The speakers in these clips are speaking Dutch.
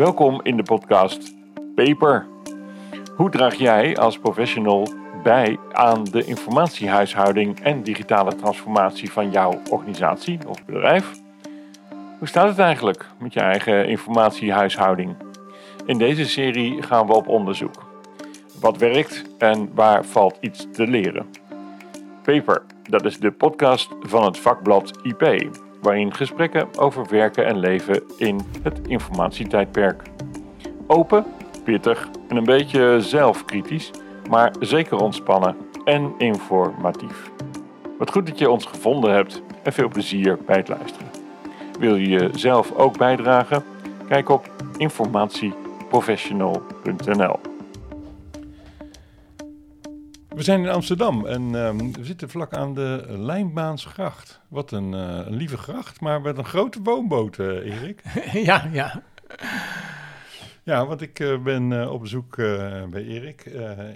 Welkom in de podcast Paper. Hoe draag jij als professional bij aan de informatiehuishouding en digitale transformatie van jouw organisatie of bedrijf? Hoe staat het eigenlijk met je eigen informatiehuishouding? In deze serie gaan we op onderzoek. Wat werkt en waar valt iets te leren? Paper, dat is de podcast van het vakblad IP, waarin gesprekken over werken en leven in het informatietijdperk. Open, pittig en een beetje zelfkritisch, maar zeker ontspannen en informatief. Wat goed dat je ons gevonden hebt en veel plezier bij het luisteren. Wil je zelf ook bijdragen? Kijk op informatieprofessional.nl. We zijn in Amsterdam en ehm, we zitten vlak aan de Lijnbaansgracht. Wat een, eh, een lieve gracht, maar met een grote woonboot, eh, Erik. ja, ja. Ja, want ik eh, ben op bezoek bij Erik,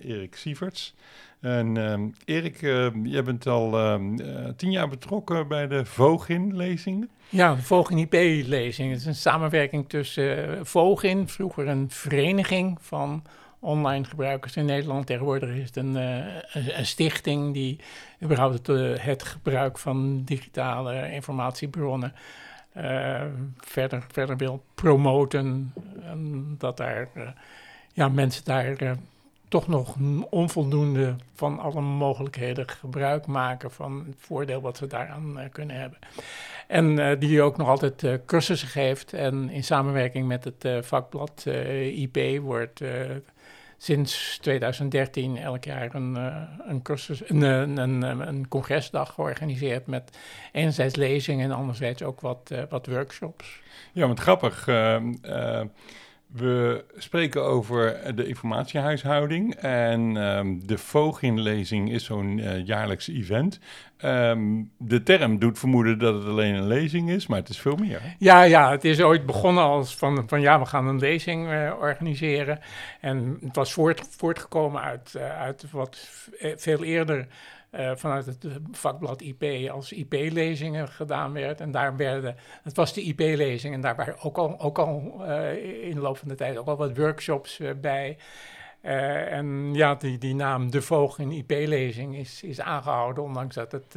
Erik Sieverts. En ehm, Erik, jij bent al ehm, tien jaar betrokken bij de Vogin-lezingen. Ja, de Vogin IP-lezing. Het is een samenwerking tussen Vogin, vroeger een vereniging van online gebruikers in Nederland. Tegenwoordig is het een, uh, een stichting die überhaupt het, het, gebruik van digitale informatiebronnen uh, verder, verder wil promoten. En dat daar, ja, mensen daar toch nog onvoldoende van alle mogelijkheden gebruik maken van het voordeel wat ze daaraan kunnen hebben. En die ook nog altijd cursussen geeft. En in samenwerking met het vakblad IP wordt sinds 2013 elk jaar een, uh, een, cursus, een, een, een, een, congresdag georganiseerd met enerzijds lezingen en anderzijds ook wat, wat workshops. Ja, wat grappig. Uh, we spreken over de informatiehuishouding en um, de Vogin-lezing is zo'n uh, jaarlijks event. Um, de term doet vermoeden dat het alleen een lezing is, maar het is veel meer. Ja, ja het is ooit begonnen als van, van ja, we gaan een lezing uh, organiseren. En het was voort, voortgekomen uit, uh, uit wat veel eerder uh, vanuit het vakblad IP als IP-lezingen gedaan werd. En daar werden, het was de IP-lezing en daar waren ook al, ook al uh, in de loop van de tijd ook al wat workshops bij. en ja, die, die naam De Voog in IP-lezing is, is aangehouden, ondanks dat het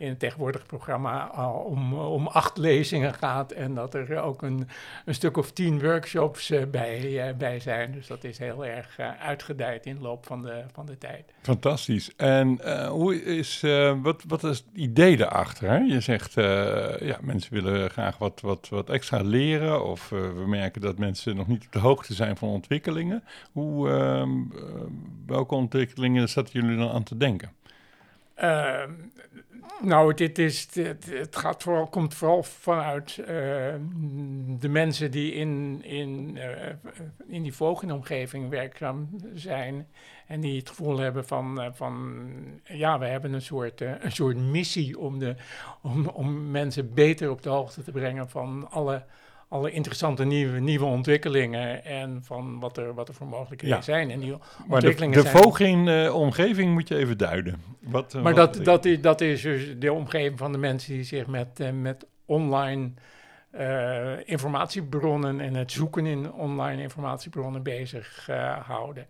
in het tegenwoordige programma al om, om acht lezingen gaat en dat er ook een, een stuk of tien workshops uh, bij, uh, bij zijn. Dus dat is heel erg uitgedijd in de loop van de, van de tijd. Fantastisch. En hoe is, wat, wat is het idee daarachter? Hè? Je zegt, ja, mensen willen graag wat, wat, wat extra leren of we merken dat mensen nog niet op de hoogte zijn van ontwikkelingen. Hoe, ehm, welke ontwikkelingen zaten jullie dan aan te denken? Ehm, nou, dit is, het gaat vooral, komt vooral vanuit uh, de mensen die in, in, uh, in die vogelomgeving werkzaam zijn. En die het gevoel hebben van, uh, van ja, we hebben een soort, een soort missie om, de, om, om mensen beter op de hoogte te brengen van alle alle interessante nieuwe, nieuwe ontwikkelingen en van wat er, wat er voor mogelijkheden ja. zijn. En die ontwikkelingen de, de voging-omgeving uh, moet je even duiden. Wat, uh, maar wat dat, dat, is, dat is dus de omgeving van de mensen die zich met, uh, met online informatiebronnen en het zoeken in online informatiebronnen bezig houden.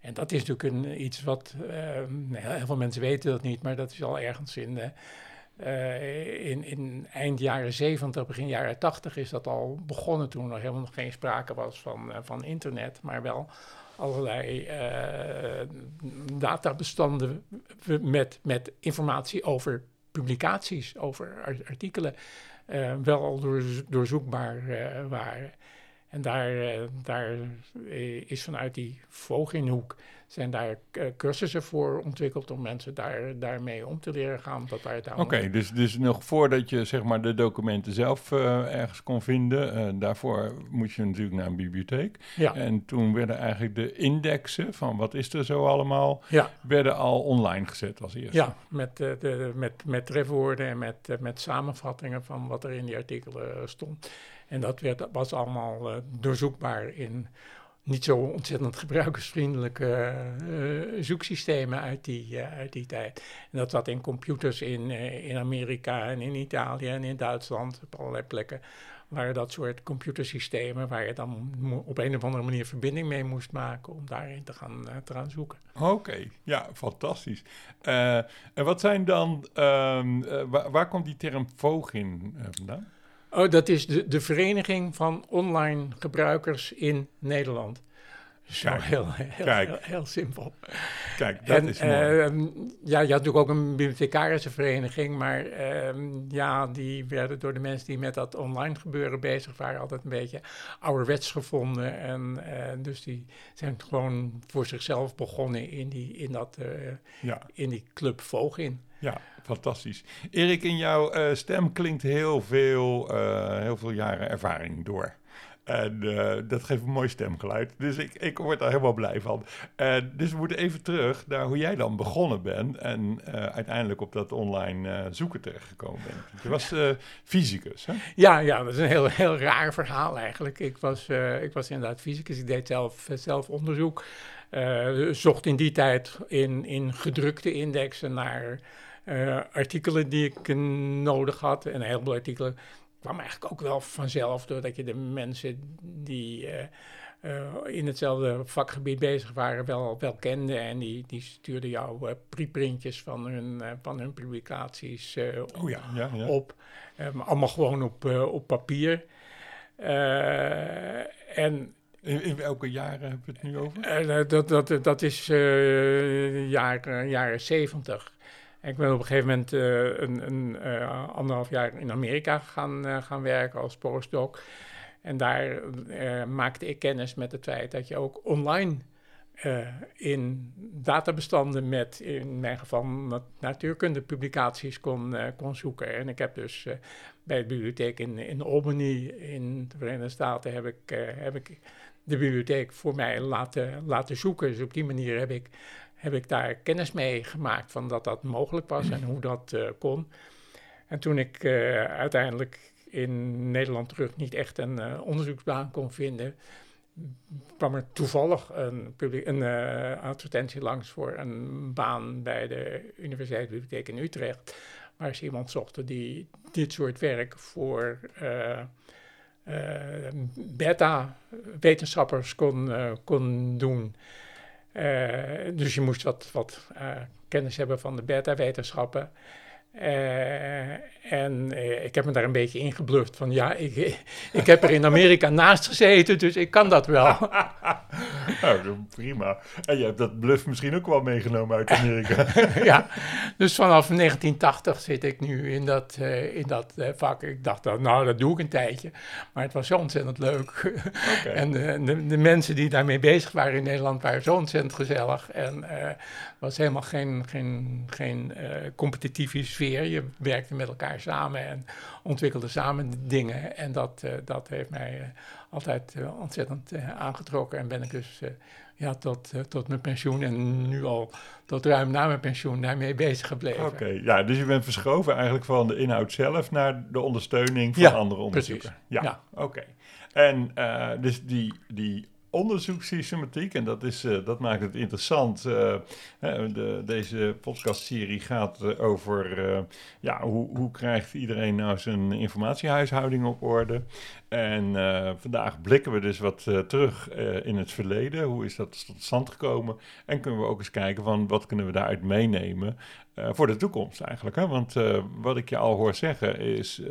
En dat is natuurlijk een, iets wat, heel veel mensen weten dat niet, maar dat is al ergens in de uh, in, in, eind jaren 70, begin jaren 80 is dat al begonnen toen er helemaal nog geen sprake was van, uh, van internet, maar wel allerlei uh, databestanden met, met informatie over publicaties, over artikelen, wel al door, doorzoekbaar waren. En daar, daar is vanuit die Voginhoek zijn daar uh, cursussen voor ontwikkeld om mensen daar, daarmee om te leren gaan. Oké, okay, dus, dus nog voordat je zeg maar, de documenten zelf uh, ergens kon vinden, uh, daarvoor moest je natuurlijk naar een bibliotheek. Ja. En toen werden eigenlijk de indexen van wat is er zo allemaal, ja. werden al online gezet als eerste. Ja, met, de, met, met trefwoorden en met, met samenvattingen van wat er in die artikelen stond. En dat werd, was allemaal doorzoekbaar in niet zo ontzettend gebruikersvriendelijke uh, zoeksystemen uit die, uh, uit die tijd. En dat zat in computers in, in Amerika en in Italië en in Duitsland, op allerlei plekken waren dat soort computersystemen waar je dan op een of andere manier verbinding mee moest maken om daarin te gaan, te gaan zoeken. Oké, ja, fantastisch. en wat zijn dan, um, waar, waar, komt die term Vogin vandaan? Oh, dat is de, de Vereniging van Online Gebruikers in Nederland. Zo heel, heel, heel, heel, simpel. Kijk, dat is mooi. Uh, ja, je had natuurlijk ook een bibliothecarische maar uh, ja, die werden door de mensen die met dat online gebeuren bezig waren altijd een beetje ouderwets gevonden. En uh, dus die zijn gewoon voor zichzelf begonnen in die, in dat, eh, ja. in die club Vogin. Ja, fantastisch. Erik, in jouw uh, stem klinkt heel veel, uh, heel veel jaren ervaring door. En uh, dat geeft een mooi stemgeluid. Dus ik, ik word daar helemaal blij van. dus we moeten even terug naar hoe jij dan begonnen bent. En uiteindelijk op dat online zoeken terechtgekomen bent. Je was fysicus, hè? Ja, ja, dat is een heel, heel raar verhaal eigenlijk. Ik was, ik was inderdaad fysicus. Ik deed zelf, zelf onderzoek. zocht in die tijd in, in gedrukte indexen naar artikelen die ik nodig had. En een heleboel artikelen kwam eigenlijk ook wel vanzelf, doordat je de mensen die uh, uh, in hetzelfde vakgebied bezig waren, wel, wel kende. En die, die stuurden jou uh, preprintjes van hun, van hun publicaties oh ja, ja, ja. op. allemaal gewoon op, op papier. en in, in, welke jaren hebben we het nu over? dat, dat, dat is jaren, jaren 70. Ik ben op een gegeven moment uh, een, een uh, anderhalf jaar in Amerika gaan, uh, gaan werken als postdoc. En daar maakte ik kennis met het feit dat je ook online in databestanden met, in mijn geval, natuurkundepublicaties kon, kon zoeken. En ik heb dus bij de bibliotheek in, in Albany in de Verenigde Staten heb ik, heb ik de bibliotheek voor mij laten, laten zoeken. Dus op die manier heb ik heb ik daar kennis mee gemaakt van dat dat mogelijk was en hoe dat uh, kon. En toen ik uh, uiteindelijk in Nederland terug niet echt een uh, onderzoeksbaan kon vinden, kwam er toevallig een, een advertentie langs voor een baan bij de Universiteitsbibliotheek in Utrecht, waar ze iemand zochten die dit soort werk voor beta-wetenschappers kon, kon doen. Uh, dus je moest wat, uh, kennis hebben van de beta-wetenschappen. Uh, en ik heb me daar een beetje ingebluft van ja, ik, ik heb er in Amerika naast gezeten, dus ik kan dat wel. nou, prima. En je hebt dat bluff misschien ook wel meegenomen uit Amerika. ja, dus vanaf 1980 zit ik nu in dat, in dat vak. Ik dacht, nou, dat doe ik een tijdje. Maar het was zo ontzettend leuk. Okay. en de, de, mensen die daarmee bezig waren in Nederland waren zo ontzettend gezellig. En was helemaal geen, geen, geen competitieve sfeer. Je werkte met elkaar samen en ontwikkelde samen dingen. En dat, uh, dat heeft mij uh, altijd ontzettend aangetrokken. En ben ik dus ja, tot, tot mijn pensioen en nu al tot ruim na mijn pensioen daarmee bezig gebleven. Oké, ja, dus je bent verschoven eigenlijk van de inhoud zelf naar de ondersteuning van ja, andere onderzoeken. Precies. Ja, ja. oké. En dus die, die onderzoekssystematiek. En dat, is, uh, dat maakt het interessant. Uh, de, deze podcastserie gaat uh, over ja, hoe, hoe krijgt iedereen nou zijn informatiehuishouding op orde. En vandaag blikken we dus wat terug in het verleden. Hoe is dat tot stand gekomen? En kunnen we ook eens kijken van wat kunnen we daaruit meenemen uh, voor de toekomst eigenlijk. Hè? Want uh, wat ik je al hoor zeggen is uh,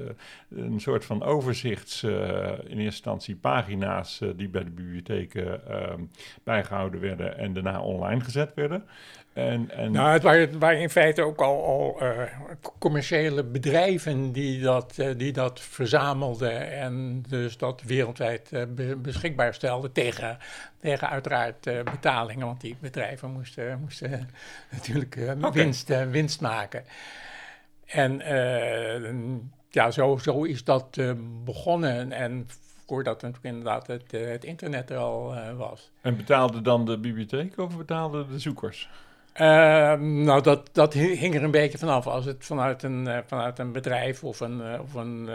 een soort van overzichts, in eerste instantie pagina's die bij de bibliotheken bijgehouden werden en daarna online gezet werden. En, en... Nou, het waren, het waren, in feite ook al, al uh, commerciële bedrijven die dat, uh, die dat verzamelden en dus dat wereldwijd uh, be beschikbaar stelden tegen, tegen uiteraard betalingen, want die bedrijven moesten, moesten natuurlijk okay. winst, winst maken. En ja, zo, zo is dat begonnen en voordat natuurlijk inderdaad het, het internet er al was. En betaalde dan de bibliotheek of betaalden de zoekers? Uh, nou, dat, dat hing er een beetje vanaf. Als het vanuit een, uh, vanuit een bedrijf of een, uh, of een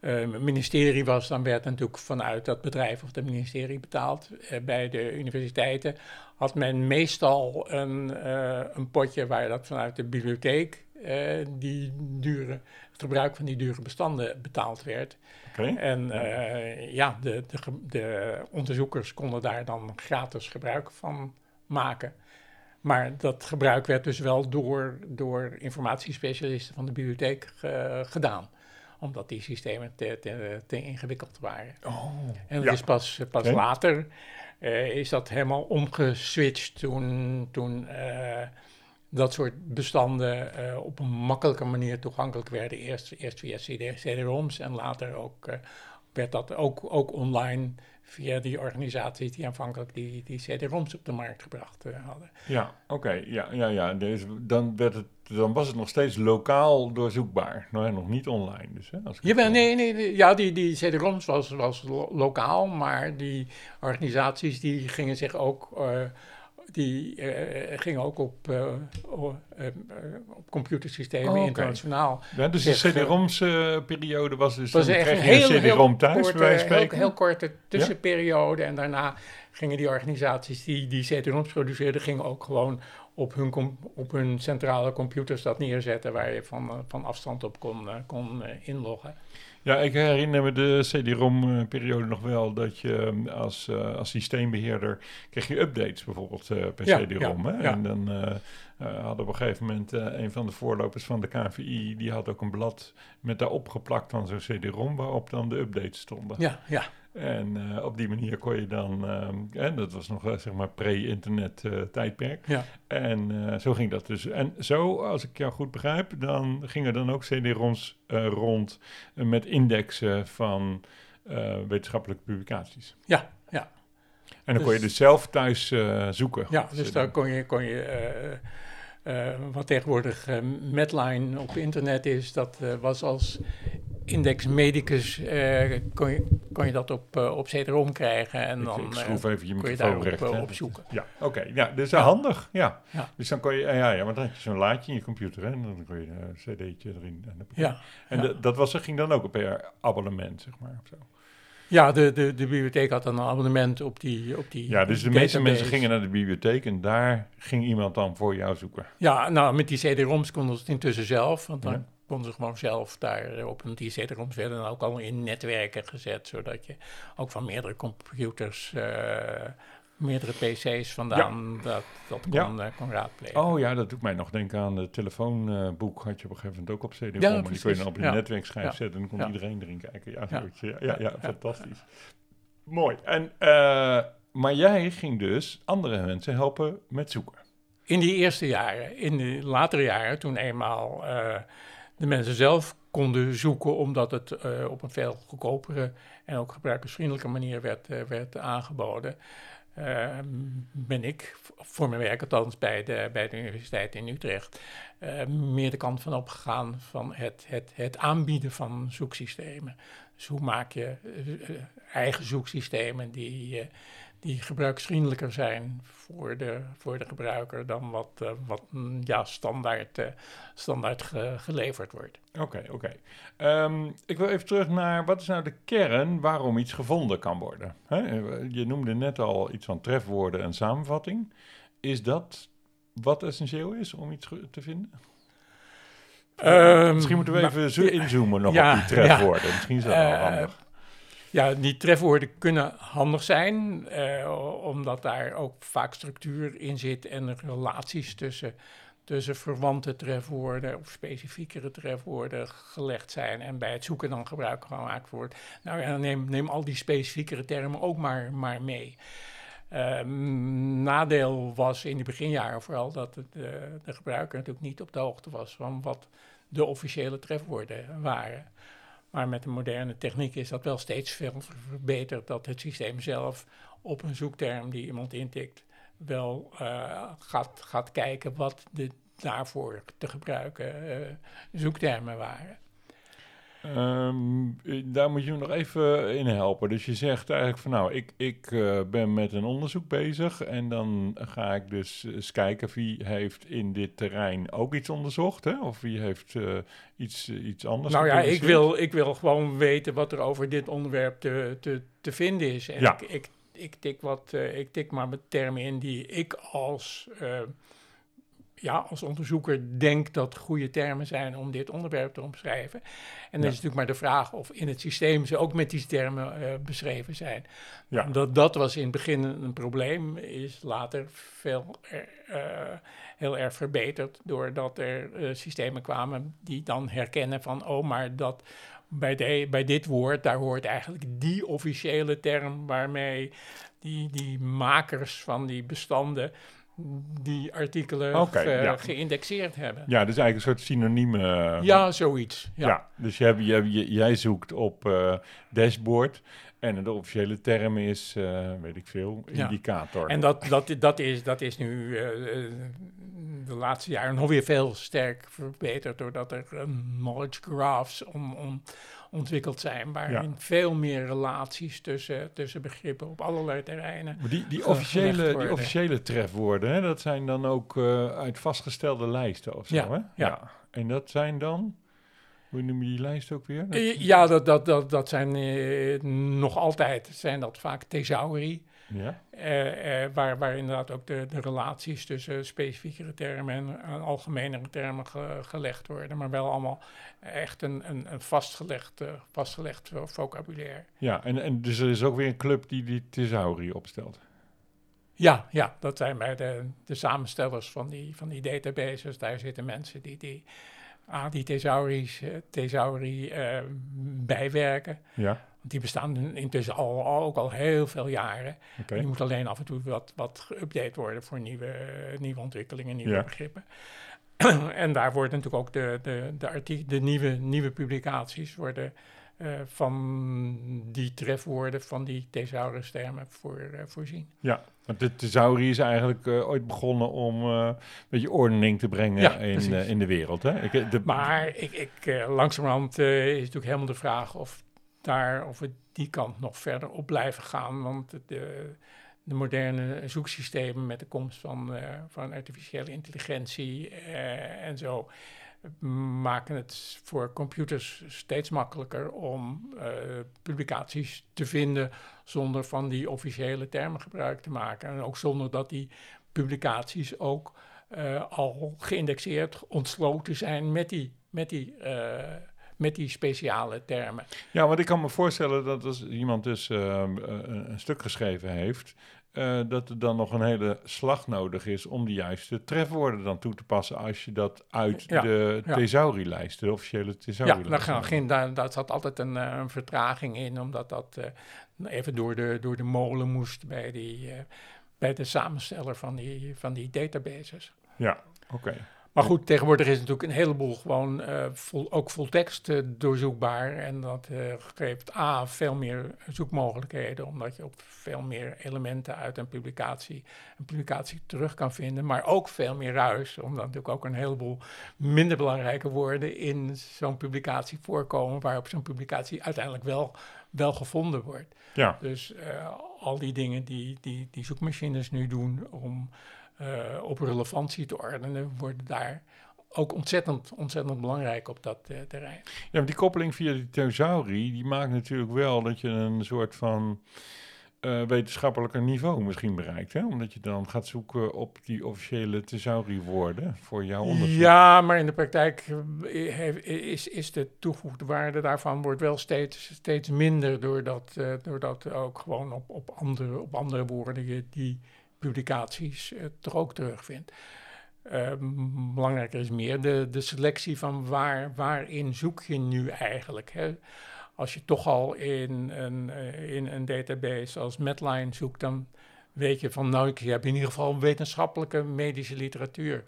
uh, ministerie was, dan werd natuurlijk vanuit dat bedrijf of het ministerie betaald. Bij de universiteiten had men meestal een, een potje waar dat vanuit de bibliotheek die dure, het gebruik van die dure bestanden betaald werd. Okay. En ja, de, de, de onderzoekers konden daar dan gratis gebruik van maken. Maar dat gebruik werd dus wel door, door informatiespecialisten van de bibliotheek gedaan omdat die systemen te, te, te ingewikkeld waren. Oh, en het is pas, pas later uh, is dat helemaal omgeswitcht toen, toen uh, dat soort bestanden uh, op een makkelijke manier toegankelijk werden. Eerst, eerst via CD-ROMs en later ook, werd dat ook, ook online via die organisaties die aanvankelijk die, die CD-ROMs op de markt gebracht uh, hadden. Ja, oké. Ja, ja, ja. Dus dan, werd het, dan was het nog steeds lokaal doorzoekbaar. Nou, nog niet online dus. Hè, als ja, nee, nee, nee, ja, die, die CD-ROMs was, was lo lokaal, maar die organisaties die gingen zich ook... Uh, die uh, gingen ook op, uh, uh, op computersystemen oh, okay. internationaal. Ja, dus de CD-ROMs periode was dus... Was echt een hele CD-ROM thuis, korte, bij heel, heel, korte tussenperiode. Ja? En daarna gingen die organisaties die die CD-ROMs produceerden... gingen ook gewoon op hun, op hun centrale computers dat neerzetten... waar je van, van afstand op kon, kon inloggen. Ja, ik herinner me de CD-ROM-periode nog wel dat je ehm, als, uh, als systeembeheerder kreeg je updates bijvoorbeeld uh, per ja, CD-ROM. Ja, ja. En dan uh, hadden op een gegeven moment een van de voorlopers van de KVI, die had ook een blad met daarop geplakt van zo'n CD-ROM waarop dan de updates stonden. Ja, ja. En uh, op die manier kon je dan, uh, en dat was nog uh, zeg maar pre-internet tijdperk. Ja. En zo ging dat dus. En zo, als ik jou goed begrijp, dan gingen dan ook CD-ROMs rond met indexen van wetenschappelijke publicaties. Ja, ja. En dan dus, kon je dus zelf thuis zoeken. Ja, dus daar kon je, kon je wat tegenwoordig Medline op internet is, dat was als Index Medicus uh, kon, je, kon je dat op, uh, op CD-ROM krijgen en ik, dan ik schroef even je kon je daarop recht, uh, opzoeken. Ja, oké. Okay. Ja, dus ja. handig. Ja. ja. Dus dan kon je, ja, ja, want dan had je zo'n laadje in je computer hè, en dan kon je een cd'tje erin. En, ja. en de, dat was, ging dan ook per abonnement, zeg maar. Of zo. Ja, de, de, de bibliotheek had dan een abonnement op die op die Ja, dus de meeste mensen gingen naar de bibliotheek en daar ging iemand dan voor jou zoeken. Ja, nou, met die CD-ROMs konden ze het intussen zelf, want dan ja konden ze gewoon zelf daar op een CD-ROMs werden dan ook al in netwerken gezet, zodat je ook van meerdere computers, uh, meerdere PC's vandaan ja. dat, dat kon, ja. uh, kon raadplegen. Oh ja, dat doet mij nog denken aan het telefoonboek, had je op een gegeven moment ook op CD-ROM. Ja, die kon je dan op je netwerkschijf zetten en dan kon iedereen erin kijken. Ja, ja. ja, ja, fantastisch. Mooi. En, uh, maar jij ging dus andere mensen helpen met zoeken. In die eerste jaren. In de latere jaren, toen eenmaal de mensen zelf konden zoeken, omdat het uh, op een veel goedkopere en ook gebruikersvriendelijke manier werd, uh, werd aangeboden. Uh, ben ik voor mijn werk, althans bij de, bij de Universiteit in Utrecht, meer de kant van opgegaan van het, het, het aanbieden van zoeksystemen. Dus hoe maak je eigen zoeksystemen die die gebruiksvriendelijker zijn voor de, voor de gebruiker dan wat, uh, wat mm, ja, standaard, uh, standaard ge, geleverd wordt. Oké, okay, oké. Okay. Um, ik wil even terug naar wat is nou de kern waarom iets gevonden kan worden? Hè? Je noemde net al iets van trefwoorden en samenvatting. Is dat wat essentieel is om iets te vinden? Um, Misschien moeten we even zo inzoomen nog ja, op die trefwoorden. Ja. Misschien is dat wel handig. Ja, die trefwoorden kunnen handig zijn, uh, omdat daar ook vaak structuur in zit en relaties tussen, tussen verwante trefwoorden of specifiekere trefwoorden gelegd zijn en bij het zoeken dan gebruik gemaakt wordt. Nou ja, neem, neem al die specifiekere termen ook maar, maar mee. Uh, nadeel was in de beginjaren vooral dat het, uh, de gebruiker natuurlijk niet op de hoogte was van wat de officiële trefwoorden waren. Maar met de moderne techniek is dat wel steeds veel verbeterd dat het systeem zelf op een zoekterm die iemand intikt wel uh, gaat, gaat kijken wat de daarvoor te gebruiken uh, zoektermen waren. Ehm, eh, daar moet je me nog even in helpen. Dus je zegt eigenlijk van nou, ik, ik eh, ben met een onderzoek bezig en dan ga ik dus eens kijken wie heeft in dit terrein ook iets onderzocht, hè? of wie heeft uh, iets, iets anders Nou ja, ik wil, ik wil gewoon weten wat er over dit onderwerp te, te, te vinden is. En ja. ik, ik, ik, tik wat, ik tik maar met termen in die ik als ja, als onderzoeker denk dat goede termen zijn om dit onderwerp te omschrijven. En dan is natuurlijk maar de vraag of in het systeem ze ook met die termen uh, beschreven zijn. Ja. Dat, dat was in het begin een probleem, is later veel, uh, heel erg verbeterd doordat er uh, systemen kwamen die dan herkennen van, oh, maar dat bij, de, bij dit woord, daar hoort eigenlijk die officiële term waarmee die, die makers van die bestanden die artikelen okay, geïndexeerd hebben. Ja, dus eigenlijk een soort synonieme... ja, zoiets. Ja. dus je hebt, je, jij zoekt op uh, dashboard en de officiële term is, uh, weet ik veel, indicator. En dat, dat, dat, is, dat is nu uh, de laatste jaren nog weer veel sterk verbeterd... doordat er knowledge graphs om, om ontwikkeld zijn, waarin veel meer relaties tussen, tussen begrippen op allerlei terreinen. Maar die, die, officiële, die officiële trefwoorden, hè, dat zijn dan ook uh, uit vastgestelde lijsten of zo, ja, hè? Ja. ja. En dat zijn dan? Hoe noem je die lijst ook weer? Dat... Ja, dat, dat, dat, dat zijn uh, nog altijd zijn dat vaak thesauri. Ja. Uh, uh, waar, waar inderdaad ook de, de relaties tussen specifiekere termen en, en algemenere termen ge, gelegd worden, maar wel allemaal echt een, een, een vastgelegd, uh, vastgelegd vocabulaire. Ja, en, en dus er is ook weer een club die die thesauri opstelt. Ja, ja, dat zijn bij de, de samenstellers van die, van die databases. Daar zitten mensen die die, ah, die thesauri bijwerken. Ja. Die bestaan intussen al, ook al heel veel jaren. Okay. Die moet alleen af en toe wat, wat geüpdate worden voor nieuwe, nieuwe ontwikkelingen, nieuwe begrippen. en daar worden natuurlijk ook de, de, de, de nieuwe, nieuwe publicaties worden uh, van die trefwoorden, van die thesaurus-termen voor, uh, voorzien. Ja, want de thesauri is eigenlijk uh, ooit begonnen om een beetje ordening te brengen ja, in, in de wereld. Hè? Ik, de, maar ik, ik, langzamerhand is natuurlijk helemaal de vraag of daar, of we die kant nog verder op blijven gaan. Want de, de moderne zoeksystemen met de komst van, uh, van artificiële intelligentie uh, en zo maken het voor computers steeds makkelijker om uh, publicaties te vinden zonder van die officiële termen gebruik te maken. En ook zonder dat die publicaties ook al geïndexeerd, ontsloten zijn met die, met die met die speciale termen. Ja, want ik kan me voorstellen dat als iemand dus uh, een stuk geschreven heeft, uh, dat er dan nog een hele slag nodig is om de juiste trefwoorden dan toe te passen als je dat uit de ja. thesaurielijst, de officiële thesaurielijst... Ja, daar, daar, daar zat altijd een, een, vertraging in, omdat dat even door de, door de molen moest bij, die, bij de samensteller van die, van die databases. Ja, oké. Maar goed, tegenwoordig is natuurlijk een heleboel gewoon uh, vol, ook voltekst uh, doorzoekbaar. En dat uh, geeft A, veel meer zoekmogelijkheden, omdat je op veel meer elementen uit een publicatie, een publicatie terug kan vinden. Maar ook veel meer ruis, omdat natuurlijk ook een heleboel minder belangrijke woorden in zo'n publicatie voorkomen, waarop zo'n publicatie uiteindelijk wel, wel gevonden wordt. Ja. Dus al die dingen die, die, die zoekmachines nu doen om uh, op relevantie te ordenen, worden daar ook ontzettend, ontzettend belangrijk op dat uh, terrein. Ja, maar die koppeling via die thesauri, die maakt natuurlijk wel dat je een soort van uh, wetenschappelijker niveau misschien bereikt. Hè? Omdat je dan gaat zoeken op die officiële thesauri-woorden voor jouw onderzoek. Ja, maar in de praktijk is, is de toegevoegde waarde daarvan wordt wel steeds, steeds minder, doordat, uh, doordat ook gewoon op, op, andere, op andere woorden je die publicaties uh, toch ook terugvindt. Uh, belangrijker is meer de, de selectie van waar, waarin zoek je nu eigenlijk. Hè? Als je toch al in een, uh, in een database als Medline zoekt, dan weet je van nou, ik heb in ieder geval wetenschappelijke medische literatuur.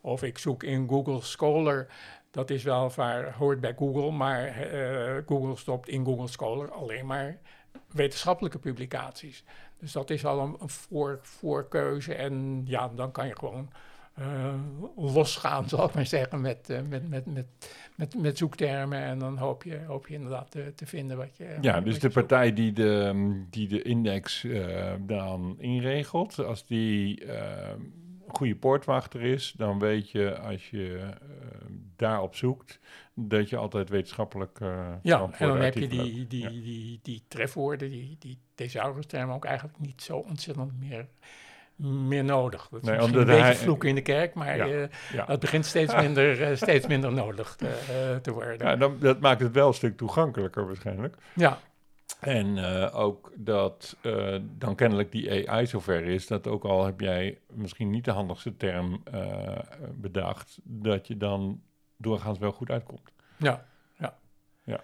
Of ik zoek in Google Scholar, dat is wel waar, hoort bij Google, maar Google stopt in Google Scholar alleen maar wetenschappelijke publicaties. Dus dat is al een, voor, voorkeuze. En ja, dan kan je gewoon uh, losgaan, zal ik maar zeggen, met, uh, met, met, met, met, met zoektermen. En dan hoop je, hoop je inderdaad te, te vinden wat je. Ja, dus de partij die de, die de index uh, dan inregelt, als die goede poortwachter is, dan weet je als je daarop zoekt dat je altijd wetenschappelijk. ja, en dan heb je die, die, ja. die, die, die trefwoorden, die, die thesaurus-termen ook eigenlijk niet zo ontzettend meer meer nodig. Dat is nee, misschien een beetje hij, vloeken in de kerk, maar ja, uh, ja. het begint steeds minder, uh, steeds minder nodig te, uh, te worden. Ja, dan, dat maakt het wel een stuk toegankelijker waarschijnlijk. Ja. En ook dat dan kennelijk die AI zover is, dat ook al heb jij misschien niet de handigste term bedacht, dat je dan doorgaans wel goed uitkomt. Ja, ja. ja.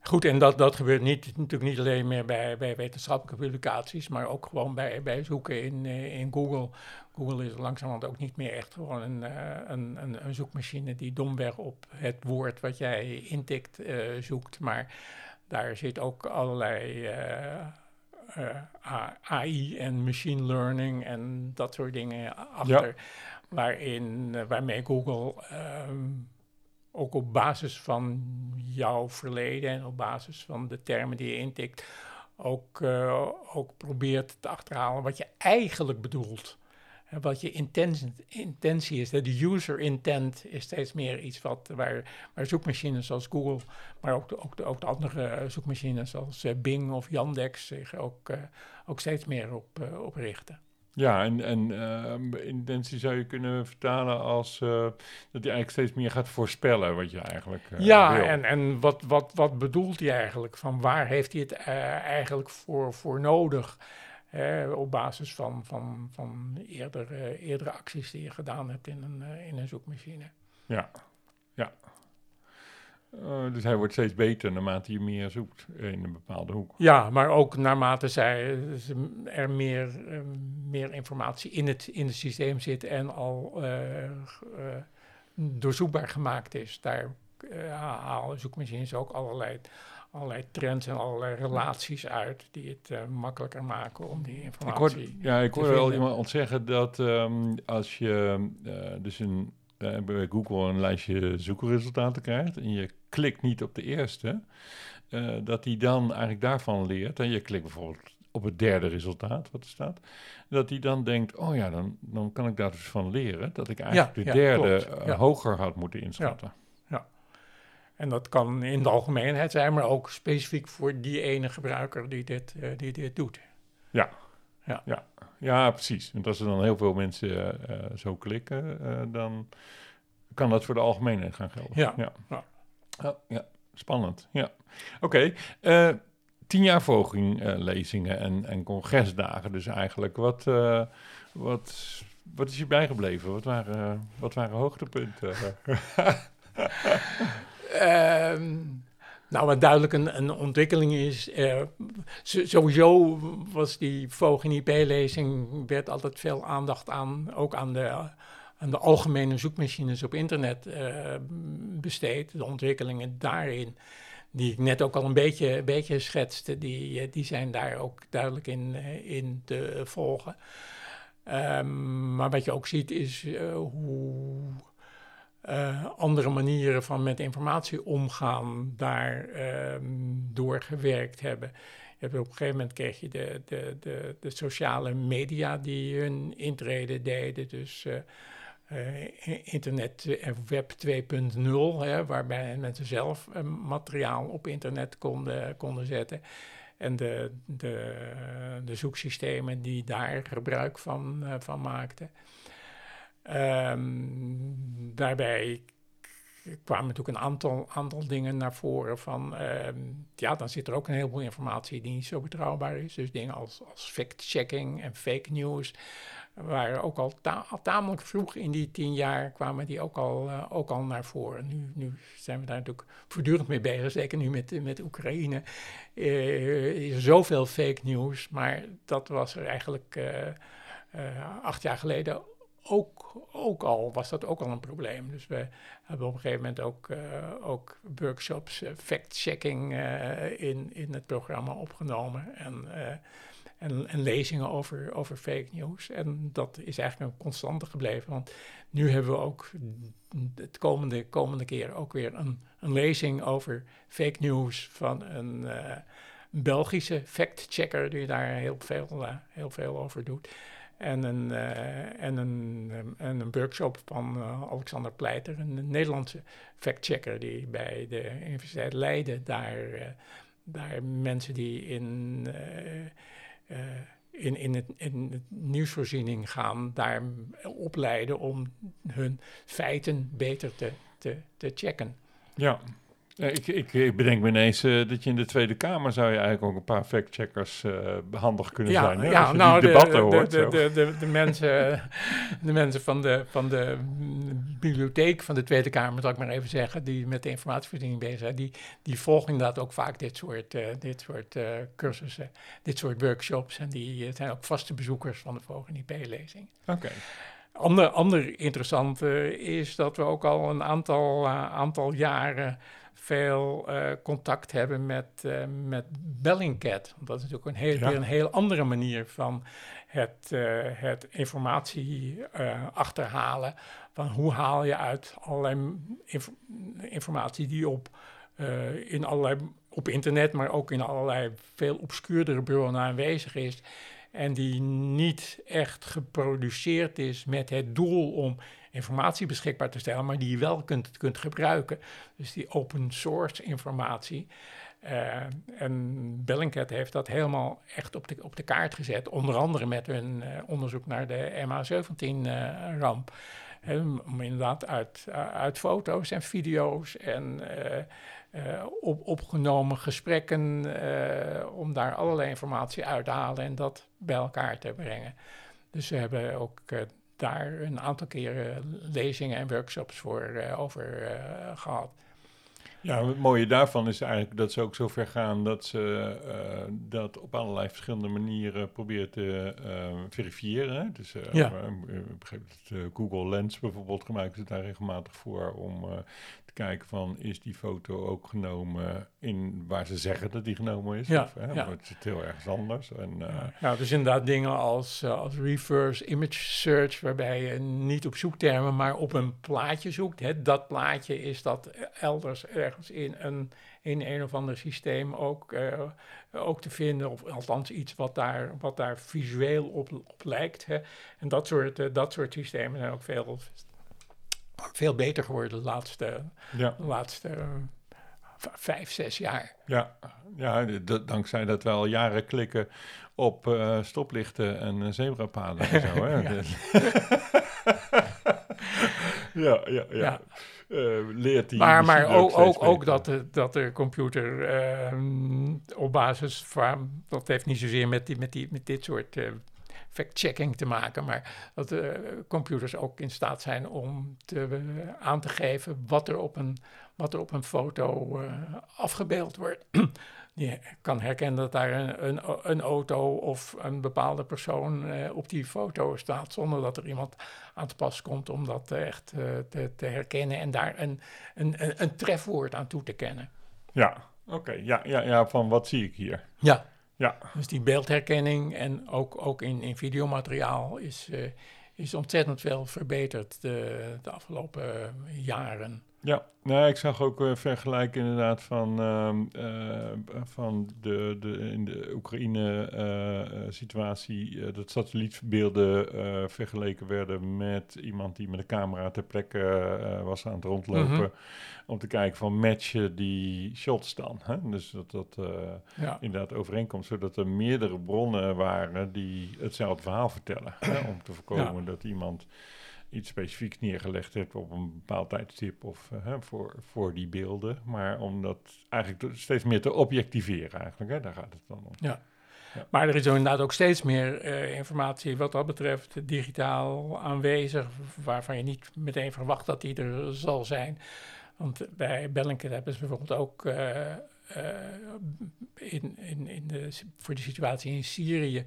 Goed, en dat, dat gebeurt niet, natuurlijk niet alleen meer bij, bij wetenschappelijke publicaties, maar ook gewoon bij, bij zoeken in, in Google. Google is langzamerhand ook niet meer echt gewoon een, een, een, een zoekmachine die domweg op het woord wat jij intikt uh, zoekt, maar daar zit ook allerlei uh, uh, AI en machine learning en dat soort dingen achter, ja. waarin, waarmee Google... Um, ook op basis van jouw verleden en op basis van de termen die je intikt, ook, uh, ook probeert te achterhalen wat je eigenlijk bedoelt. En wat je intentie, intentie is. De user intent is steeds meer iets wat, waar, zoekmachines zoals Google, maar ook de, ook de, ook de andere zoekmachines zoals uh, Bing of Yandex zich ook, ook steeds meer op, op richten. Ja, en, en uh, intentie zou je kunnen vertalen als uh, dat hij eigenlijk steeds meer gaat voorspellen wat je eigenlijk uh, Ja, wil. en, en wat, wat, wat bedoelt hij eigenlijk? Van waar heeft hij het eigenlijk voor, voor nodig? op basis van, van, van eerdere, eerdere acties die je gedaan hebt in een, in een zoekmachine. Ja, ja. Uh, dus hij wordt steeds beter naarmate je meer zoekt in een bepaalde hoek. Ja, maar ook naarmate zij, er meer, uh, meer informatie in het, in het systeem zit en al uh, doorzoekbaar gemaakt is. Daar halen zoekmachines ook allerlei, allerlei trends en allerlei relaties uit die het makkelijker maken om die informatie ik hoor, Ja, ik hoorde al iemand ontzeggen dat um, als je dus een bij Google een lijstje zoekresultaten krijgt en je klikt niet op de eerste, uh, dat hij dan eigenlijk daarvan leert. En je klikt bijvoorbeeld op het derde resultaat, wat er staat. Dat hij dan denkt, oh ja, dan, dan kan ik daar dus van leren. Dat ik eigenlijk ja, de ja, derde ja. hoger had moeten inschatten. Ja. En dat kan in de algemeenheid zijn, maar ook specifiek voor die ene gebruiker die dit, uh, die dit doet. Ja. Ja. Ja. Ja, precies. Want als er dan heel veel mensen zo klikken, dan kan dat voor de algemeenheid gaan gelden. Ja. ja. Oh, ja, spannend. Ja. Oké. Okay. Uh, tien jaar volginglezingen uh, en, en congresdagen. Dus eigenlijk, wat, uh, wat, wat is je bijgebleven? Wat waren, wat waren hoogtepunten? um, nou, wat duidelijk een, een ontwikkeling is. sowieso was die Vogin IP-lezing, werd altijd veel aandacht aan, ook aan de aan de algemene zoekmachines op internet uh, besteed. De ontwikkelingen daarin, die ik net ook al een beetje, beetje schetste, die, eh, die zijn daar ook duidelijk in, eh, in te volgen. Um, maar wat je ook ziet is hoe uh, andere manieren van met informatie omgaan daar um, doorgewerkt hebben. Op een gegeven moment kreeg je de, de, de, de sociale media die hun intrede deden. Dus uh, uh, internet en web 2.0, waarbij mensen zelf materiaal op internet konden, konden zetten. En de, de, de zoeksystemen die daar gebruik van, van maakten. Um, daarbij kwamen natuurlijk een aantal, dingen naar voren van, ja, dan zit er ook een heleboel informatie die niet zo betrouwbaar is. Dus dingen als, als fact-checking en fake news waren ook al, al, tamelijk vroeg in die tien jaar kwamen die ook al, uh, ook al naar voren. Nu, nu zijn we daar natuurlijk voortdurend mee bezig, zeker nu met, met Oekraïne. Uh, zoveel fake news, maar dat was er eigenlijk uh, acht jaar geleden ook, ook al, was dat ook al een probleem. Dus we hebben op een gegeven moment ook, ook workshops, fact-checking in, in het programma opgenomen. En en, en, lezingen over, over fake news. En dat is eigenlijk een constante gebleven. Want nu hebben we ook het komende, komende keer ook weer een, een lezing over fake news van een Belgische fact-checker die daar heel veel, heel veel over doet. En een, uh, en een, en een workshop van Alexander Pleiter, een Nederlandse fact-checker die bij de Universiteit Leiden daar, daar mensen die in in, in, het, in het nieuwsvoorziening gaan, daar opleiden om hun feiten beter te, te, te checken. Ja, ik, ik, ik, bedenk me ineens uh, dat je in de Tweede Kamer zou je eigenlijk ook een paar factcheckers uh, handig kunnen ja, zijn. Hè? Ja, Als je nou, die debatten de, hoort. de, de, de, de, mensen, de mensen van de, van de bibliotheek van de Tweede Kamer, zal ik maar even zeggen, die met de informatievoorziening bezig zijn, die, die volgen inderdaad ook vaak dit soort, uh, dit soort cursussen, dit soort workshops. En die zijn ook vaste bezoekers van de volgende IP-lezing. Oké. Okay. Ander, ander interessant is dat we ook al een aantal, aantal jaren veel uh, contact hebben met, uh, met Bellingcat. Dat is natuurlijk een heel, ja. een heel andere manier van het, uh, het informatie achterhalen. Van hoe haal je uit allerlei inf informatie die op, in allerlei, op internet, maar ook in allerlei veel obscuurdere bronnen aanwezig is. En die niet echt geproduceerd is met het doel om informatie beschikbaar te stellen, maar die je wel kunt, kunt gebruiken. Dus die open source informatie. Uh, en Bellingcat heeft dat helemaal echt op de, op de kaart gezet. Onder andere met hun uh, onderzoek naar de MH17-ramp. Uh, om inderdaad uit, uit foto's en video's en op, opgenomen gesprekken, om daar allerlei informatie uit te halen en dat bij elkaar te brengen. Dus ze hebben ook daar een aantal keren lezingen en workshops voor uh, over uh, gehad. Ja, het mooie daarvan is eigenlijk dat ze ook zo ver gaan dat ze uh, dat op allerlei verschillende manieren proberen te verifiëren. Dus ja. ik begreep dat Google Lens bijvoorbeeld gebruiken ze daar regelmatig voor om kijken van is die foto ook genomen in waar ze zeggen dat die genomen is. Ja, of hè, ja. het zit heel ergens anders. En, ja. ja, dus inderdaad dingen als, als reverse image search, waarbij je niet op zoektermen, maar op een plaatje zoekt. Hè. Dat plaatje is dat elders ergens in een, in een of ander systeem ook, uh, ook te vinden, of althans iets wat daar, wat daar visueel op, op lijkt. Hè. En dat soort, uh, dat soort systemen zijn ook veel, veel beter geworden de laatste, ja. de laatste uh, vijf, zes jaar. Ja, ja dankzij dat we al jaren klikken op uh, stoplichten en zebrapaden en zo. Hè? ja. ja, ja, ja. ja. Uh, leert die maar maar ook, ook, ook, ook dat, de, dat de computer uh, op basis van, dat heeft niet zozeer met, die, met, die, met dit soort fact-checking te maken, maar dat de computers ook in staat zijn om te, aan te geven wat er op een, wat er op een foto afgebeeld wordt. Die kan herkennen dat daar een, een, een auto of een bepaalde persoon uh, op die foto staat, zonder dat er iemand aan te pas komt om dat echt uh, te, te, herkennen en daar een, een, een, trefwoord aan toe te kennen. Ja, oké. Okay. Ja, ja, ja, van wat zie ik hier? Ja. Ja. Dus die beeldherkenning en ook, ook in, in videomateriaal is, uh, is ontzettend veel verbeterd de, de afgelopen jaren. Ja, nou, ik zag ook uh, vergelijken inderdaad van, uh, uh, van de, de, in de Oekraïne-situatie dat satellietbeelden vergeleken werden met iemand die met een camera ter plekke was aan het rondlopen. Mm -hmm. Om te kijken van matchen die shots dan. Hè? Dus dat dat ja. inderdaad overeenkomt, zodat er meerdere bronnen waren die hetzelfde verhaal vertellen. Hè? Om te voorkomen ja. dat iemand iets specifieks neergelegd hebt op een bepaald tijdstip of uh, voor, voor die beelden. Maar om dat eigenlijk steeds meer te objectiveren eigenlijk, hè, daar gaat het dan om. Ja. ja. Maar er is inderdaad ook steeds meer uh, informatie wat dat betreft digitaal aanwezig, waarvan je niet meteen verwacht dat die er zal zijn. Want bij Bellingcat hebben ze bijvoorbeeld ook uh, in, in, in de, voor de situatie in Syrië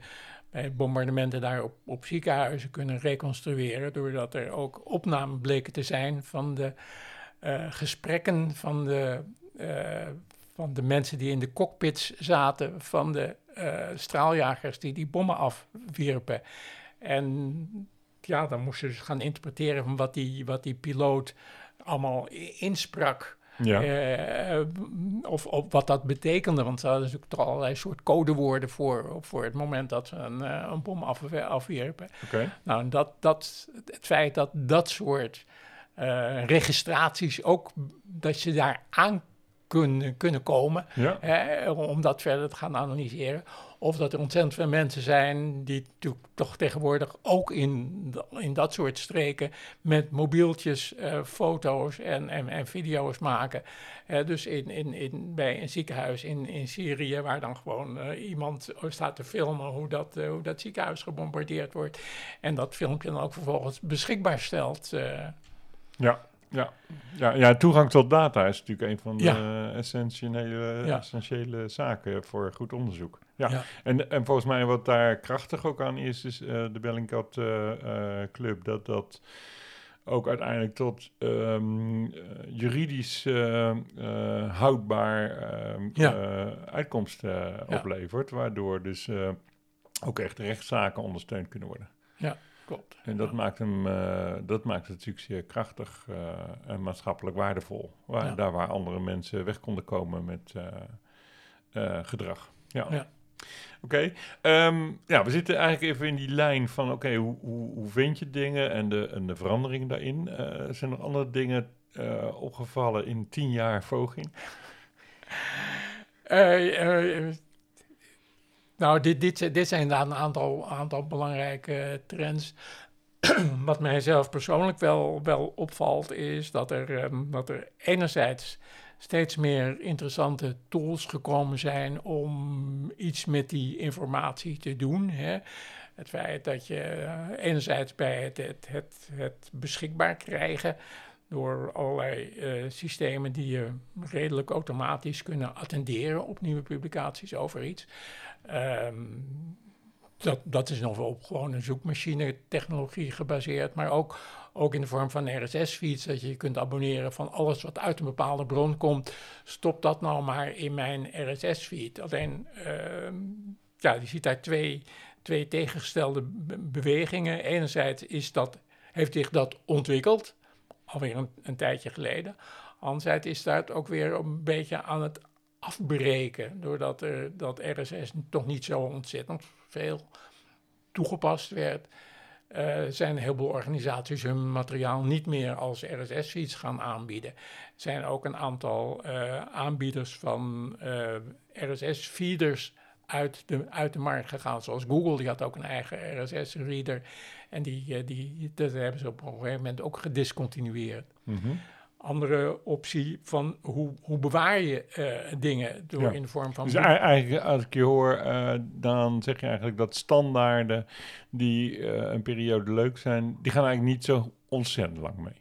bij bombardementen daar op, op ziekenhuizen kunnen reconstrueren, doordat er ook opnamen bleken te zijn van de uh, gesprekken van de, uh, van de mensen die in de cockpits zaten van de straaljagers die die bommen afwierpen. En ja, dan moesten ze dus gaan interpreteren van wat die, wat die piloot allemaal insprak. Ja. Uh, of, of, wat dat betekende, want ze hadden natuurlijk toch allerlei soort codewoorden voor, voor het moment dat ze een, uh, een bom af, afwierpen. Okay. Nou, dat, dat, het feit dat dat soort uh, registraties ook, dat je daar aan kunnen, kunnen komen, om dat verder te gaan analyseren. Of dat er ontzettend veel mensen zijn die toch tegenwoordig ook in, in dat soort streken met mobieltjes uh, foto's en, en, video's maken. Uh, dus in, in, in, bij een ziekenhuis in, in Syrië, waar dan gewoon uh, iemand staat te filmen hoe dat, hoe dat ziekenhuis gebombardeerd wordt. En dat filmpje dan ook vervolgens beschikbaar stelt. ja. Ja. Ja, ja, toegang tot data is natuurlijk een van de essentiële, essentiële zaken voor goed onderzoek. Ja, En, en volgens mij wat daar krachtig ook aan is, is uh, de Bellingcat uh, Club, dat dat ook uiteindelijk tot um, juridisch houdbaar um, ja. uitkomst oplevert, waardoor dus ook echt rechtszaken ondersteund kunnen worden. Ja. Klopt. En dat, maakt hem, dat maakt het natuurlijk zeer krachtig en maatschappelijk waardevol. Waar, Daar waar andere mensen weg konden komen met gedrag. Ja. ja. Oké, ehm, ja, we zitten eigenlijk even in die lijn van, oké, hoe, hoe, hoe, vind je dingen en de, en de veranderingen daarin? Zijn er andere dingen opgevallen in tien jaar voging? Nou, dit, dit, zijn inderdaad een aantal, aantal belangrijke trends. Wat mij zelf persoonlijk wel, wel opvalt, is dat er, um, dat er enerzijds steeds meer interessante tools gekomen zijn om iets met die informatie te doen. Hè. Het feit dat je uh, enerzijds bij het, het, het, het, beschikbaar krijgen door allerlei uh, systemen die je redelijk automatisch kunnen attenderen op nieuwe publicaties over iets. Um, dat, dat is nog wel op gewoon een zoekmachine technologie gebaseerd, maar ook ook in de vorm van RSS-feeds, dat je je kunt abonneren van alles wat uit een bepaalde bron komt. Stop dat nou maar in mijn RSS-feed. Alleen, uh, ja, je ziet daar twee, twee tegengestelde bewegingen. Enerzijds is dat, heeft zich dat ontwikkeld, alweer een, een tijdje geleden. Anderzijds is dat ook weer een beetje aan het afbreken, doordat er, dat RSS toch niet zo ontzettend veel toegepast werd uh, zijn een heleboel organisaties hun materiaal niet meer als RSS-feeds gaan aanbieden. Er zijn ook een aantal uh, aanbieders van eh, RSS-feeders uit de, uit de markt gegaan. Zoals Google, die had ook een eigen RSS-reader. En die, die, dat hebben ze op een gegeven moment ook gediscontinueerd. Mm -hmm andere optie van hoe, hoe bewaar je uh, dingen door in de vorm van... Dus eigenlijk, als ik je hoor, uh, dan zeg je eigenlijk dat standaarden die uh, een periode leuk zijn, die gaan eigenlijk niet zo ontzettend lang mee.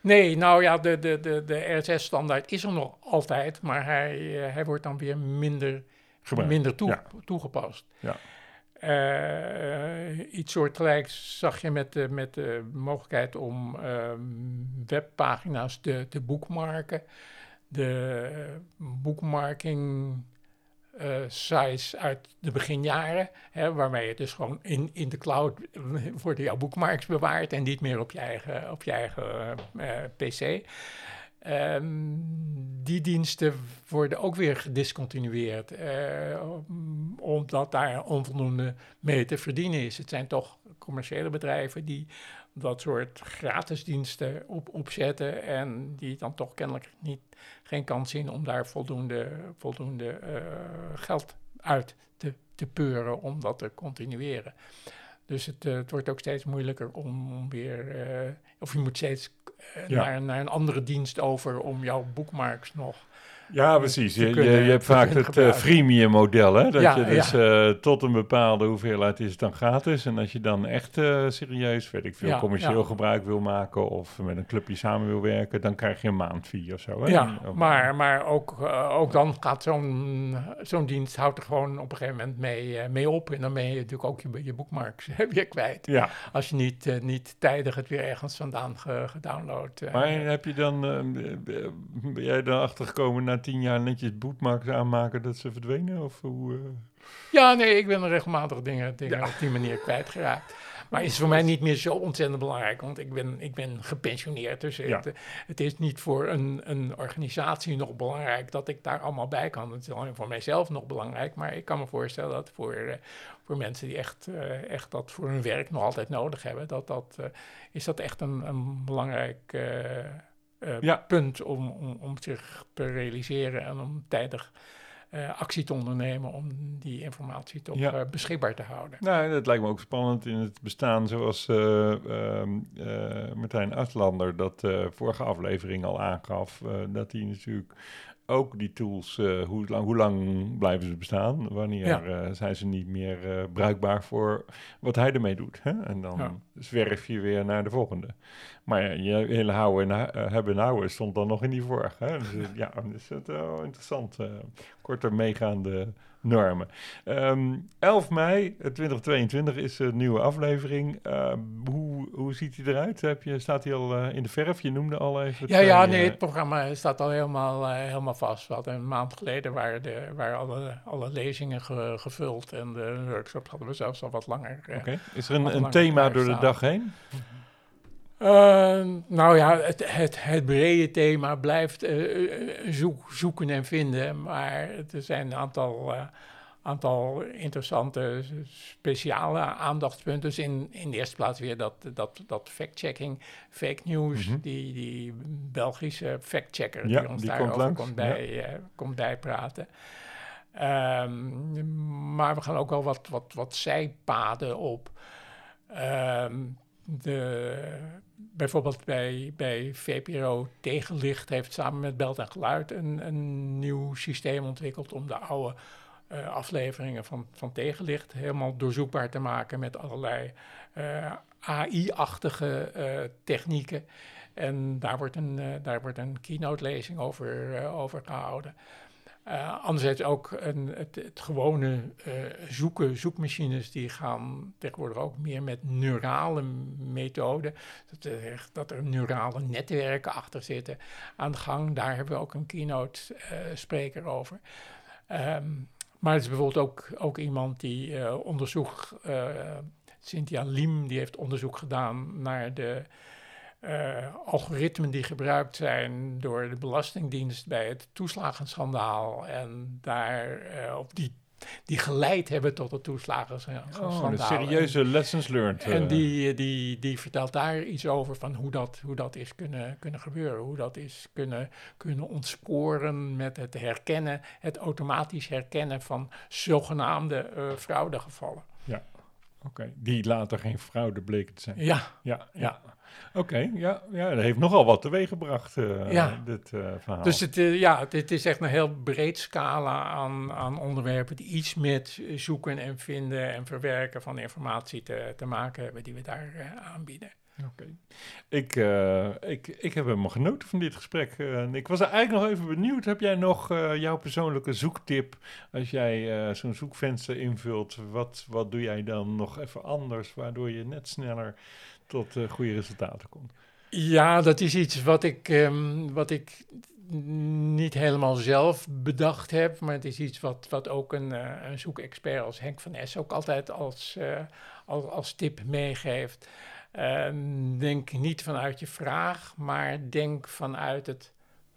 Nee, nou ja, de, de, de, de RSS-standaard is er nog altijd, maar hij, hij wordt dan weer minder, minder toe, ja. toegepast. Ja. Uh, iets soortgelijks zag je met de, met mogelijkheid om uh, webpagina's te, te boekmarken. De boekmarking uh, sites uit de beginjaren, hè, waarmee je dus gewoon in, in de cloud worden jouw boekmarks bewaard en niet meer op je eigen, op je eigen PC. Um, die diensten worden ook weer gediscontinueerd, uh, omdat daar onvoldoende mee te verdienen is. Het zijn toch commerciële bedrijven die dat soort gratis diensten op, opzetten en die dan toch kennelijk niet, geen kans zien om daar voldoende, voldoende uh, geld uit te, peuren om dat te continueren. Dus het, uh, het wordt ook steeds moeilijker om, om weer, of je moet steeds naar, naar, een andere dienst over om jouw bookmarks nog ja, precies. Je, je, hebt vaak het uh, freemium model, hè? Dat je dus uh, tot een bepaalde hoeveelheid is het dan gratis. En als je dan echt uh, serieus, weet ik veel, commercieel gebruik wil maken of met een clubje samen wil werken, dan krijg je een maandfee of zo. Hè? Ja, maar, maar ook, ook dan gaat zo'n zo'n dienst houdt er gewoon op een gegeven moment mee, mee op. En dan ben je natuurlijk ook je, je bookmarks weer kwijt. Ja. Als je niet, niet tijdig het weer ergens vandaan ge, gedownload. maar heb je dan, ben jij dan achtergekomen na tien jaar netjes bootmarks aanmaken dat ze verdwenen? Of hoe, Ja, nee, ik ben regelmatig dingen, dingen op die manier kwijtgeraakt. Maar is voor mij niet meer zo ontzettend belangrijk, want ik ben, ik ben gepensioneerd. Dus het, het, is niet voor een, een organisatie nog belangrijk dat ik daar allemaal bij kan. Het is alleen voor mijzelf nog belangrijk, maar ik kan me voorstellen dat voor, uh, voor mensen die echt, uh, echt dat voor hun werk nog altijd nodig hebben, dat dat, uh, is dat echt een, een belangrijk ja. punt om, om, om zich te realiseren en om tijdig uh, actie te ondernemen om die informatie toch ja. uh, beschikbaar te houden. Nou, dat lijkt me ook spannend in het bestaan zoals uh, Martijn Uitlander dat vorige aflevering al aangaf, dat hij natuurlijk ook die tools, uh, hoe, lang, hoe lang blijven ze bestaan? Wanneer ja. uh, zijn ze niet meer uh, bruikbaar voor wat hij ermee doet? Hè? En dan ja. zwerf je weer naar de volgende. Maar ja, je hele houden en hebben en houden stond dan nog in die vorige. Hè? Dus, ja, dus dat is wel interessant. korter meegaande normen. Um, 11 mei 2022 is een nieuwe aflevering. Uh, hoe, hoe ziet hij eruit? Heb je, staat hij al uh, in de verf? Je noemde al even. Ja, ja, nee, het programma staat al helemaal, uh, helemaal vast. We hadden een maand geleden waren, de, waren alle, alle lezingen ge, gevuld en de workshops hadden we zelfs al wat langer. Okay. Is er een, een thema door de dag heen? Uh, nou ja, het, het, het, brede thema blijft uh, zoek, zoeken en vinden. Maar er zijn een aantal, uh, aantal interessante speciale aandachtspunten. Dus in, in de eerste plaats weer dat, dat, dat fact-checking, fake news. Mm -hmm. die, die Belgische fact-checker ja, die ons die daarover komt, komt, bij, ja. komt bijpraten. Um, maar we gaan ook wel wat, wat, wat zijpaden op. Um, de, bijvoorbeeld bij, bij VPRO Tegenlicht heeft samen met Belt en Geluid een, een nieuw systeem ontwikkeld om de oude uh, afleveringen van, van Tegenlicht helemaal doorzoekbaar te maken met allerlei uh, AI-achtige uh, technieken. En daar wordt een, daar wordt een keynote-lezing over, over gehouden. Anderzijds ook een, het, gewone zoeken, zoekmachines die gaan tegenwoordig ook meer met neurale methoden. Dat dat er neurale netwerken achter zitten aan de gang. Daar hebben we ook een keynote uh, spreker over. Um, maar het is bijvoorbeeld ook, ook iemand die onderzoek, Cynthia Lim, die heeft onderzoek gedaan naar de uh, algoritmen die gebruikt zijn door de Belastingdienst bij het toeslagenschandaal. En daar uh, op die die geleid hebben tot het toeslagenschandaal. Oh, de serieuze en, lessons learned. En die, die, die vertelt daar iets over van hoe dat, hoe dat is kunnen, kunnen gebeuren. Hoe dat is kunnen, kunnen ontsporen met het herkennen, het automatisch herkennen van zogenaamde uh, fraudegevallen. Ja, oké. Okay. Die later geen fraude bleken te zijn. Ja, ja, ja. ja. Oké, okay, ja, ja, dat heeft nogal wat teweeggebracht, uh, ja. dit uh, verhaal. Dus het, uh, ja, het, het, is echt een heel breed scala aan, aan onderwerpen die iets met zoeken en vinden en verwerken van informatie te, te maken hebben, die we daar aanbieden. Oké. Okay. Ik, ik, ik heb helemaal genoten van dit gesprek. ik was er eigenlijk nog even benieuwd. Heb jij nog jouw persoonlijke zoektip? Als jij zo'n zoekvenster invult, wat, wat doe jij dan nog even anders, waardoor je net sneller tot uh, goede resultaten komt. Ja, dat is iets wat ik, um, wat ik niet helemaal zelf bedacht heb, maar het is iets wat, wat ook een, uh, een zoekexpert als Henk van Es ook altijd als, uh, als, als tip meegeeft. Ehm, denk niet vanuit je vraag, maar denk vanuit het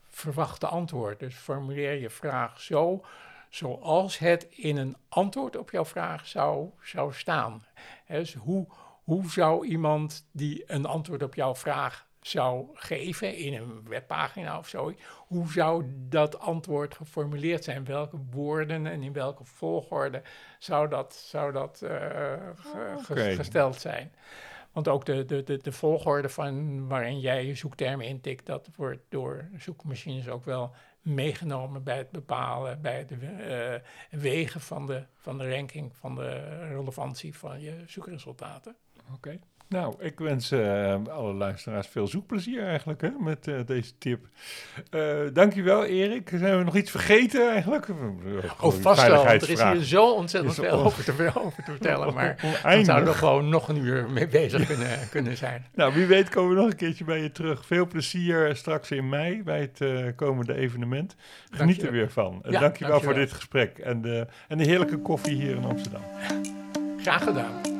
verwachte antwoord. Dus formuleer je vraag zo zoals het in een antwoord op jouw vraag zou, zou staan. Dus hoe, hoe zou iemand die een antwoord op jouw vraag zou geven in een webpagina of zo, hoe zou dat antwoord geformuleerd zijn? Welke woorden en in welke volgorde zou dat, zou dat uh, okay. gesteld zijn? Want ook de, de, de, de, volgorde van waarin jij je zoektermen intikt, dat wordt door zoekmachines ook wel meegenomen bij het bepalen, bij het uh, wegen van de, van de ranking, van de relevantie van je zoekresultaten. Oké, okay. Nou, ik wens uh, alle luisteraars veel zoekplezier eigenlijk hè, met uh, deze tip. Uh, dankjewel Erik. Zijn we nog iets vergeten eigenlijk? Oh, vast wel, er is hier zo ontzettend veel over te, over te vertellen. Maar dan zouden we gewoon nog een uur mee bezig kunnen, kunnen zijn. Nou, wie weet komen we nog een keertje bij je terug. Veel plezier straks in mei bij het komende evenement. Geniet er weer van. Ja, dankjewel, dankjewel voor dit gesprek en de, en de heerlijke koffie hier in Amsterdam. Graag gedaan.